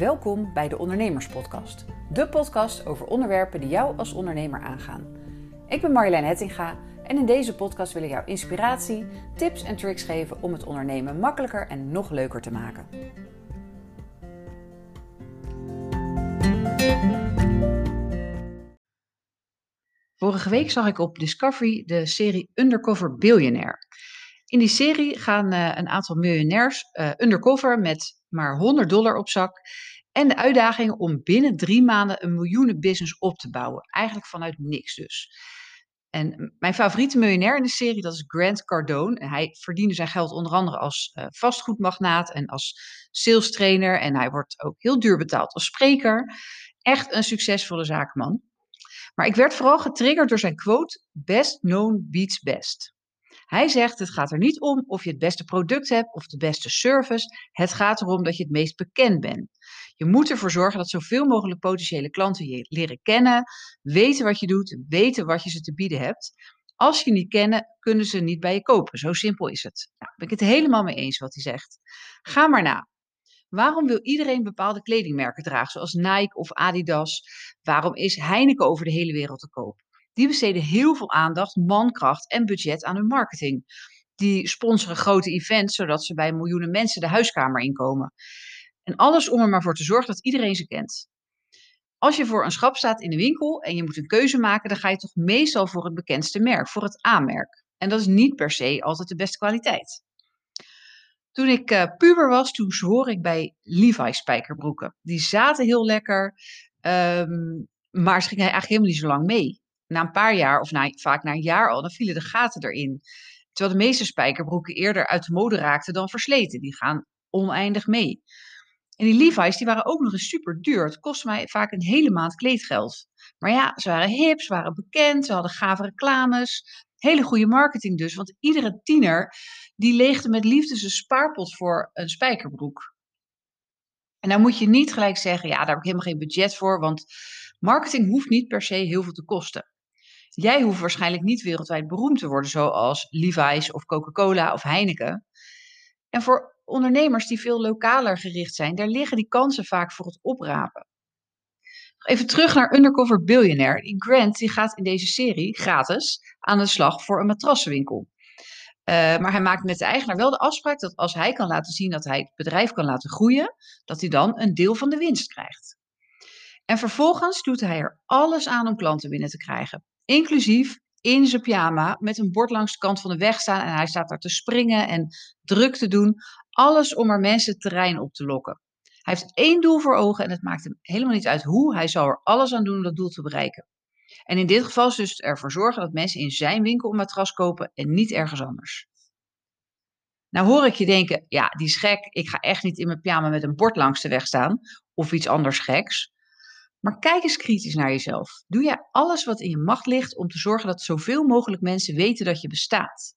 Welkom bij de Ondernemerspodcast. De podcast over onderwerpen die jou als ondernemer aangaan. Ik ben Marjolein Hettinga en in deze podcast wil ik jou inspiratie, tips en tricks geven om het ondernemen makkelijker en nog leuker te maken. Vorige week zag ik op Discovery de serie Undercover Billionaire. In die serie gaan uh, een aantal miljonairs uh, undercover met maar 100 dollar op zak. En de uitdaging om binnen drie maanden een miljoenenbusiness op te bouwen. Eigenlijk vanuit niks dus. En mijn favoriete miljonair in de serie, dat is Grant Cardone. En hij verdiende zijn geld onder andere als uh, vastgoedmagnaat en als sales trainer. En hij wordt ook heel duur betaald als spreker. Echt een succesvolle zakenman. Maar ik werd vooral getriggerd door zijn quote: Best known beats best. Hij zegt: Het gaat er niet om of je het beste product hebt of de beste service. Het gaat erom dat je het meest bekend bent. Je moet ervoor zorgen dat zoveel mogelijk potentiële klanten je leren kennen, weten wat je doet, weten wat je ze te bieden hebt. Als je niet kennen, kunnen ze niet bij je kopen. Zo simpel is het. Nou, ben ik het helemaal mee eens wat hij zegt. Ga maar na. Waarom wil iedereen bepaalde kledingmerken dragen, zoals Nike of Adidas? Waarom is Heineken over de hele wereld te koop? Die besteden heel veel aandacht, mankracht en budget aan hun marketing. Die sponsoren grote events, zodat ze bij miljoenen mensen de huiskamer inkomen. En alles om er maar voor te zorgen dat iedereen ze kent. Als je voor een schap staat in de winkel en je moet een keuze maken, dan ga je toch meestal voor het bekendste merk, voor het A-merk. En dat is niet per se altijd de beste kwaliteit. Toen ik uh, puber was, toen zwoer ik bij Levi's spijkerbroeken. Die zaten heel lekker, um, maar ze gingen eigenlijk helemaal niet zo lang mee. Na een paar jaar, of na, vaak na een jaar al, dan vielen de gaten erin. Terwijl de meeste spijkerbroeken eerder uit de mode raakten dan versleten. Die gaan oneindig mee. En die Levi's die waren ook nog eens super duur. Het kostte mij vaak een hele maand kleedgeld. Maar ja, ze waren hip, ze waren bekend, ze hadden gave reclames. Hele goede marketing dus, want iedere tiener die leegde met liefde zijn spaarpot voor een spijkerbroek. En dan moet je niet gelijk zeggen, ja, daar heb ik helemaal geen budget voor, want marketing hoeft niet per se heel veel te kosten. Jij hoeft waarschijnlijk niet wereldwijd beroemd te worden, zoals Levi's of Coca-Cola of Heineken. En voor ondernemers die veel lokaler gericht zijn, daar liggen die kansen vaak voor het oprapen. Even terug naar Undercover Billionaire. Grant die gaat in deze serie gratis aan de slag voor een matrassenwinkel. Uh, maar hij maakt met de eigenaar wel de afspraak dat als hij kan laten zien dat hij het bedrijf kan laten groeien, dat hij dan een deel van de winst krijgt. En vervolgens doet hij er alles aan om klanten binnen te krijgen. Inclusief in zijn pyjama met een bord langs de kant van de weg staan en hij staat daar te springen en druk te doen. Alles om er mensen het terrein op te lokken. Hij heeft één doel voor ogen en het maakt hem helemaal niet uit hoe. Hij zal er alles aan doen om dat doel te bereiken. En in dit geval is dus ervoor zorgen dat mensen in zijn winkel een matras kopen en niet ergens anders. Nou hoor ik je denken, ja, die is gek. Ik ga echt niet in mijn pyjama met een bord langs de weg staan of iets anders geks. Maar kijk eens kritisch naar jezelf. Doe jij alles wat in je macht ligt om te zorgen dat zoveel mogelijk mensen weten dat je bestaat?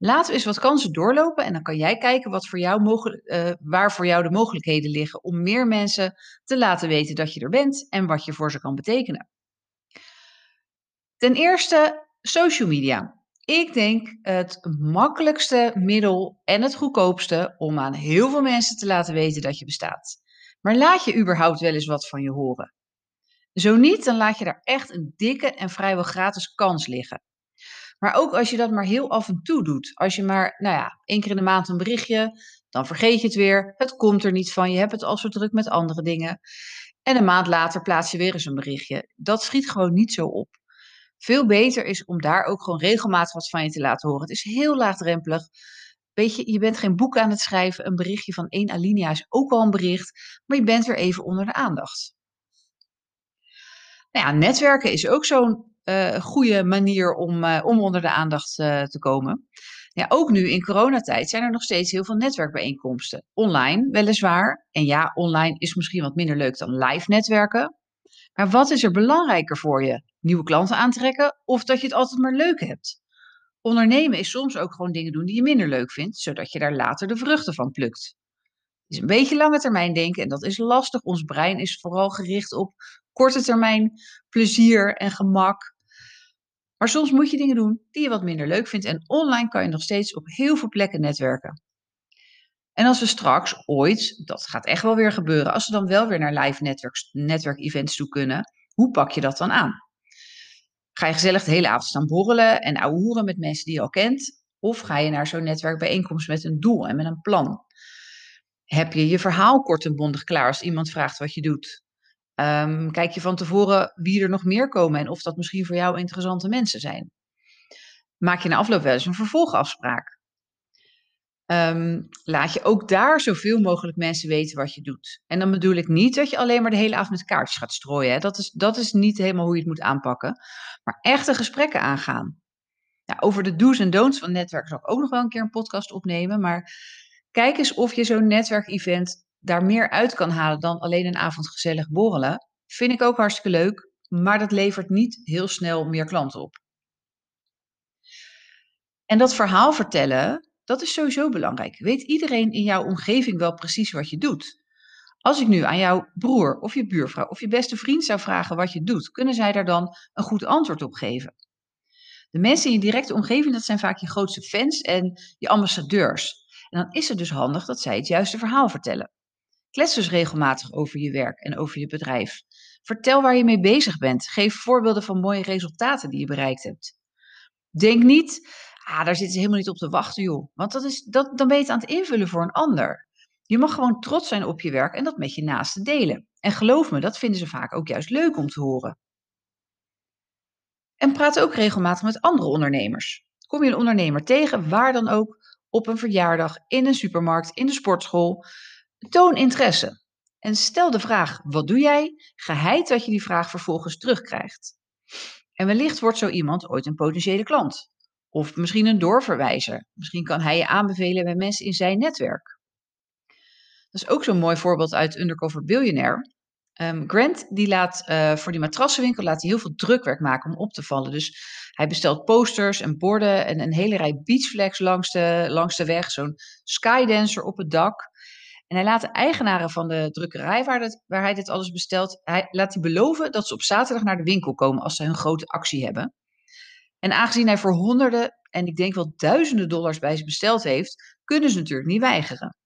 Laten we eens wat kansen doorlopen en dan kan jij kijken wat voor jou uh, waar voor jou de mogelijkheden liggen om meer mensen te laten weten dat je er bent en wat je voor ze kan betekenen. Ten eerste, social media. Ik denk het makkelijkste middel en het goedkoopste om aan heel veel mensen te laten weten dat je bestaat. Maar laat je überhaupt wel eens wat van je horen? Zo niet, dan laat je daar echt een dikke en vrijwel gratis kans liggen. Maar ook als je dat maar heel af en toe doet. Als je maar, nou ja, één keer in de maand een berichtje, dan vergeet je het weer. Het komt er niet van. Je hebt het al zo druk met andere dingen. En een maand later plaats je weer eens een berichtje. Dat schiet gewoon niet zo op. Veel beter is om daar ook gewoon regelmatig wat van je te laten horen. Het is heel laagdrempelig. Weet je, je bent geen boek aan het schrijven. Een berichtje van één alinea is ook wel een bericht. Maar je bent weer even onder de aandacht. Nou ja, netwerken is ook zo'n uh, goede manier om, uh, om onder de aandacht uh, te komen. Ja, ook nu in coronatijd zijn er nog steeds heel veel netwerkbijeenkomsten. Online weliswaar. En ja, online is misschien wat minder leuk dan live netwerken. Maar wat is er belangrijker voor je? Nieuwe klanten aantrekken of dat je het altijd maar leuk hebt? Ondernemen is soms ook gewoon dingen doen die je minder leuk vindt, zodat je daar later de vruchten van plukt. Het is een beetje lange termijn denken en dat is lastig. Ons brein is vooral gericht op korte termijn plezier en gemak. Maar soms moet je dingen doen die je wat minder leuk vindt. En online kan je nog steeds op heel veel plekken netwerken. En als we straks ooit, dat gaat echt wel weer gebeuren, als we dan wel weer naar live networks, netwerkevents toe kunnen, hoe pak je dat dan aan? Ga je gezellig de hele avond staan borrelen en ouwehoeren met mensen die je al kent? Of ga je naar zo'n netwerkbijeenkomst met een doel en met een plan? Heb je je verhaal kort en bondig klaar als iemand vraagt wat je doet? Ehm, kijk je van tevoren wie er nog meer komen en of dat misschien voor jou interessante mensen zijn? Maak je na afloop wel eens een vervolgafspraak? Ehm, laat je ook daar zoveel mogelijk mensen weten wat je doet. En dan bedoel ik niet dat je alleen maar de hele avond met kaartjes gaat strooien. Hè. Dat, is, dat is niet helemaal hoe je het moet aanpakken. Maar echte gesprekken aangaan. Over de do's en don'ts van netwerken zal ik ook nog wel een keer een podcast opnemen. Maar kijk eens of je zo'n netwerkevent daar meer uit kan halen dan alleen een avond gezellig borrelen. Vind ik ook hartstikke leuk, maar dat levert niet heel snel meer klanten op. En dat verhaal vertellen, dat is sowieso belangrijk. Weet iedereen in jouw omgeving wel precies wat je doet? Als ik nu aan jouw broer of je buurvrouw of je beste vriend zou vragen wat je doet, kunnen zij daar dan een goed antwoord op geven? De mensen in je directe omgeving, dat zijn vaak je grootste fans en je ambassadeurs. En dan is het dus handig dat zij het juiste verhaal vertellen. Klets dus regelmatig over je werk en over je bedrijf. Vertel waar je mee bezig bent. Geef voorbeelden van mooie resultaten die je bereikt hebt. Denk niet, ah, daar zitten ze helemaal niet op te wachten, joh. Want dat is, dat, dan ben je aan het invullen voor een ander. Je mag gewoon trots zijn op je werk en dat met je naasten delen. En geloof me, dat vinden ze vaak ook juist leuk om te horen. En praat ook regelmatig met andere ondernemers. Kom je een ondernemer tegen, waar dan ook, op een verjaardag, in een supermarkt, in de sportschool, toon interesse. En stel de vraag: wat doe jij? Geheid dat je die vraag vervolgens terugkrijgt. En wellicht wordt zo iemand ooit een potentiële klant. Of misschien een doorverwijzer. Misschien kan hij je aanbevelen bij mensen in zijn netwerk. Dat is ook zo'n mooi voorbeeld uit Undercover Billionaire. Um, Grant die laat uh, voor die matrassenwinkel laat hij heel veel drukwerk maken om op te vallen. Dus hij bestelt posters en borden en een hele rij beachflags langs de, langs de weg. Zo'n skydancer op het dak. En hij laat de eigenaren van de drukkerij waar, het, waar hij dit alles bestelt, hij laat die beloven dat ze op zaterdag naar de winkel komen als ze hun grote actie hebben. En aangezien hij voor honderden en ik denk wel duizenden dollars bij ze besteld heeft, kunnen ze natuurlijk niet weigeren.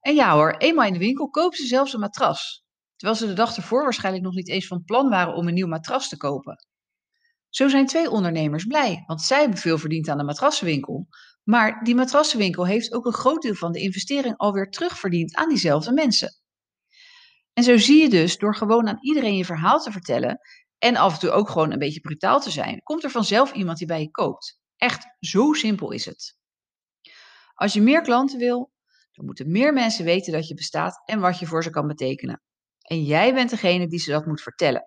En ja hoor, eenmaal in de winkel kopen ze zelfs een matras. Terwijl ze de dag ervoor waarschijnlijk nog niet eens van plan waren om een nieuw matras te kopen. Zo zijn twee ondernemers blij, want zij hebben veel verdiend aan de matrassenwinkel. Maar die matrassenwinkel heeft ook een groot deel van de investering alweer terugverdiend aan diezelfde mensen. En zo zie je dus, door gewoon aan iedereen je verhaal te vertellen en af en toe ook gewoon een beetje brutaal te zijn, komt er vanzelf iemand die bij je koopt. Echt, zo simpel is het. Als je meer klanten wil, dan moeten meer mensen weten dat je bestaat en wat je voor ze kan betekenen. En jij bent degene die ze dat moet vertellen.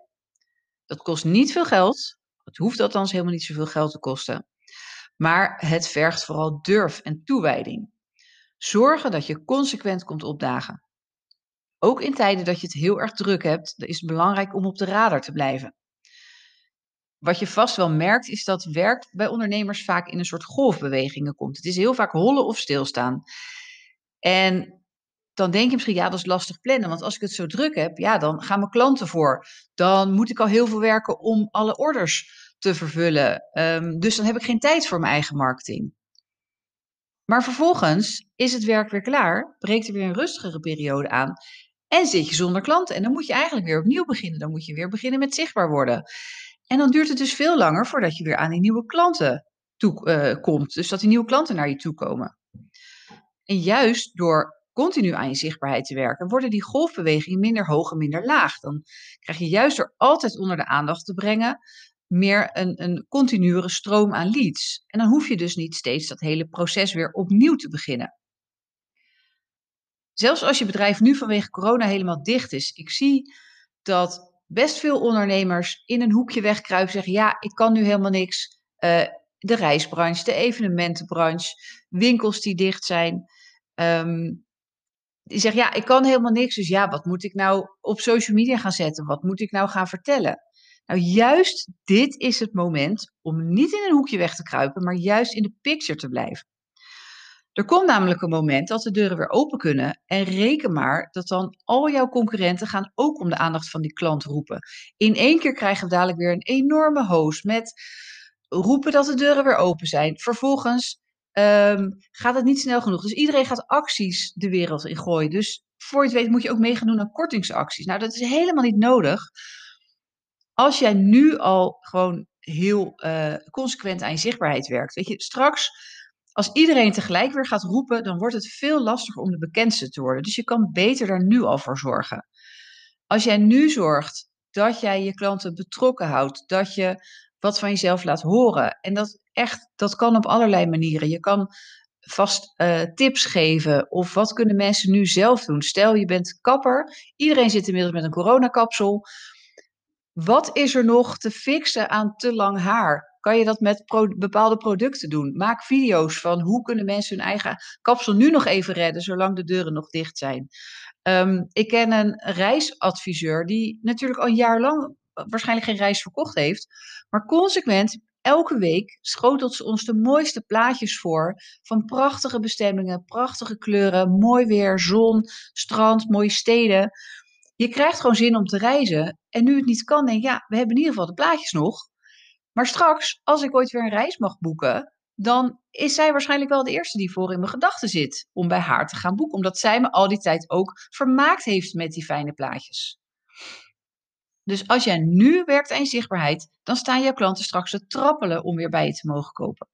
Dat kost niet veel geld. Het hoeft althans helemaal niet zoveel geld te kosten. Maar het vergt vooral durf en toewijding. Zorgen dat je consequent komt opdagen. Ook in tijden dat je het heel erg druk hebt, is het belangrijk om op de radar te blijven. Wat je vast wel merkt, is dat werk bij ondernemers vaak in een soort golfbewegingen komt. Het is heel vaak hollen of stilstaan. En dan denk je misschien, ja, dat is lastig plannen. Want als ik het zo druk heb, ja, dan gaan mijn klanten voor. Dan moet ik al heel veel werken om alle orders te vervullen. Um, dus dan heb ik geen tijd voor mijn eigen marketing. Maar vervolgens is het werk weer klaar, breekt er weer een rustigere periode aan en zit je zonder klanten. En dan moet je eigenlijk weer opnieuw beginnen. Dan moet je weer beginnen met zichtbaar worden. En dan duurt het dus veel langer voordat je weer aan die nieuwe klanten toe, uh, komt. Dus dat die nieuwe klanten naar je toe komen. En juist door continu aan je zichtbaarheid te werken, worden die golfbewegingen minder hoog en minder laag. Dan krijg je juist door altijd onder de aandacht te brengen meer een, een continuere stroom aan leads. En dan hoef je dus niet steeds dat hele proces weer opnieuw te beginnen. Zelfs als je bedrijf nu vanwege corona helemaal dicht is, ik zie dat best veel ondernemers in een hoekje wegkruipen zeggen: Ja, ik kan nu helemaal niks. Uh, de reisbranche, de evenementenbranche, winkels die dicht zijn. Um, die zeggen: Ja, ik kan helemaal niks. Dus ja, wat moet ik nou op social media gaan zetten? Wat moet ik nou gaan vertellen? Nou, juist dit is het moment om niet in een hoekje weg te kruipen, maar juist in de picture te blijven. Er komt namelijk een moment dat de deuren weer open kunnen en reken maar dat dan al jouw concurrenten gaan ook om de aandacht van die klant roepen. In één keer krijgen we dadelijk weer een enorme hoos met roepen dat de deuren weer open zijn. Vervolgens ehm, gaat het niet snel genoeg. Dus iedereen gaat acties de wereld in gooien. Dus voor je het weet moet je ook mee gaan doen aan kortingsacties. Nou, dat is helemaal niet nodig. Als jij nu al gewoon heel uh, consequent aan je zichtbaarheid werkt. Weet je, straks als iedereen tegelijk weer gaat roepen, dan wordt het veel lastiger om de bekendste te worden. Dus je kan beter daar nu al voor zorgen. Als jij nu zorgt dat jij je klanten betrokken houdt, dat je wat van jezelf laat horen. En dat echt, dat kan op allerlei manieren. Je kan vast uh, tips geven of wat kunnen mensen nu zelf doen. Stel je bent kapper, iedereen zit inmiddels met een coronakapsel. Wat is er nog te fixen aan te lang haar? Kan je dat met bepaalde producten doen? Maak video's van hoe kunnen mensen hun eigen kapsel nu nog even redden, zolang de deuren nog dicht zijn. Um, ik ken een reisadviseur die natuurlijk al een jaar lang waarschijnlijk geen reis verkocht heeft, maar consequent elke week schotelt ze ons de mooiste plaatjes voor van prachtige bestemmingen, prachtige kleuren, mooi weer, zon, strand, mooie steden. Je krijgt gewoon zin om te reizen. En nu het niet kan, denk je, ja, we hebben in ieder geval de plaatjes nog. Maar straks, als ik ooit weer een reis mag boeken, dan is zij waarschijnlijk wel de eerste die voor in mijn gedachten zit om bij haar te gaan boeken. Omdat zij me al die tijd ook vermaakt heeft met die fijne plaatjes. Dus als jij nu werkt aan zichtbaarheid, dan staan jouw klanten straks te trappelen om weer bij je te mogen kopen.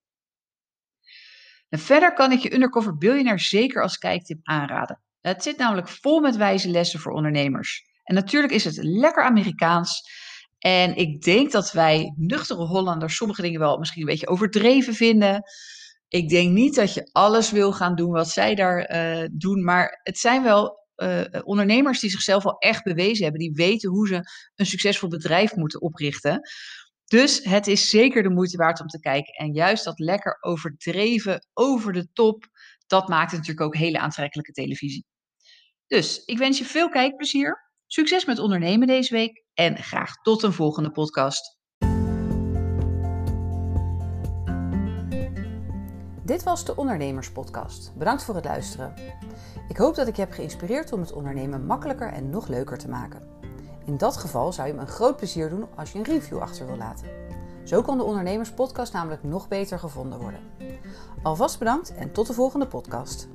En verder kan ik je Undercover Billionaire zeker als kijktip aanraden. Het zit namelijk vol met wijze lessen voor ondernemers. En natuurlijk is het lekker Amerikaans. En ik denk dat wij nuchtere Hollanders sommige dingen wel misschien een beetje overdreven vinden. Ik denk niet dat je alles wil gaan doen wat zij daar uh, doen, maar het zijn wel uh, ondernemers die zichzelf al echt bewezen hebben, die weten hoe ze een succesvol bedrijf moeten oprichten. Dus het is zeker de moeite waard om te kijken. En juist dat lekker overdreven, over de top, dat maakt natuurlijk ook hele aantrekkelijke televisie. Dus ik wens je veel kijkplezier. Succes met ondernemen deze week en graag tot een volgende podcast. Dit was de Ondernemerspodcast. Bedankt voor het luisteren. Ik hoop dat ik je heb geïnspireerd om het ondernemen makkelijker en nog leuker te maken. In dat geval zou je me een groot plezier doen als je een review achter wil laten. Zo kan de Ondernemerspodcast namelijk nog beter gevonden worden. Alvast bedankt en tot de volgende podcast.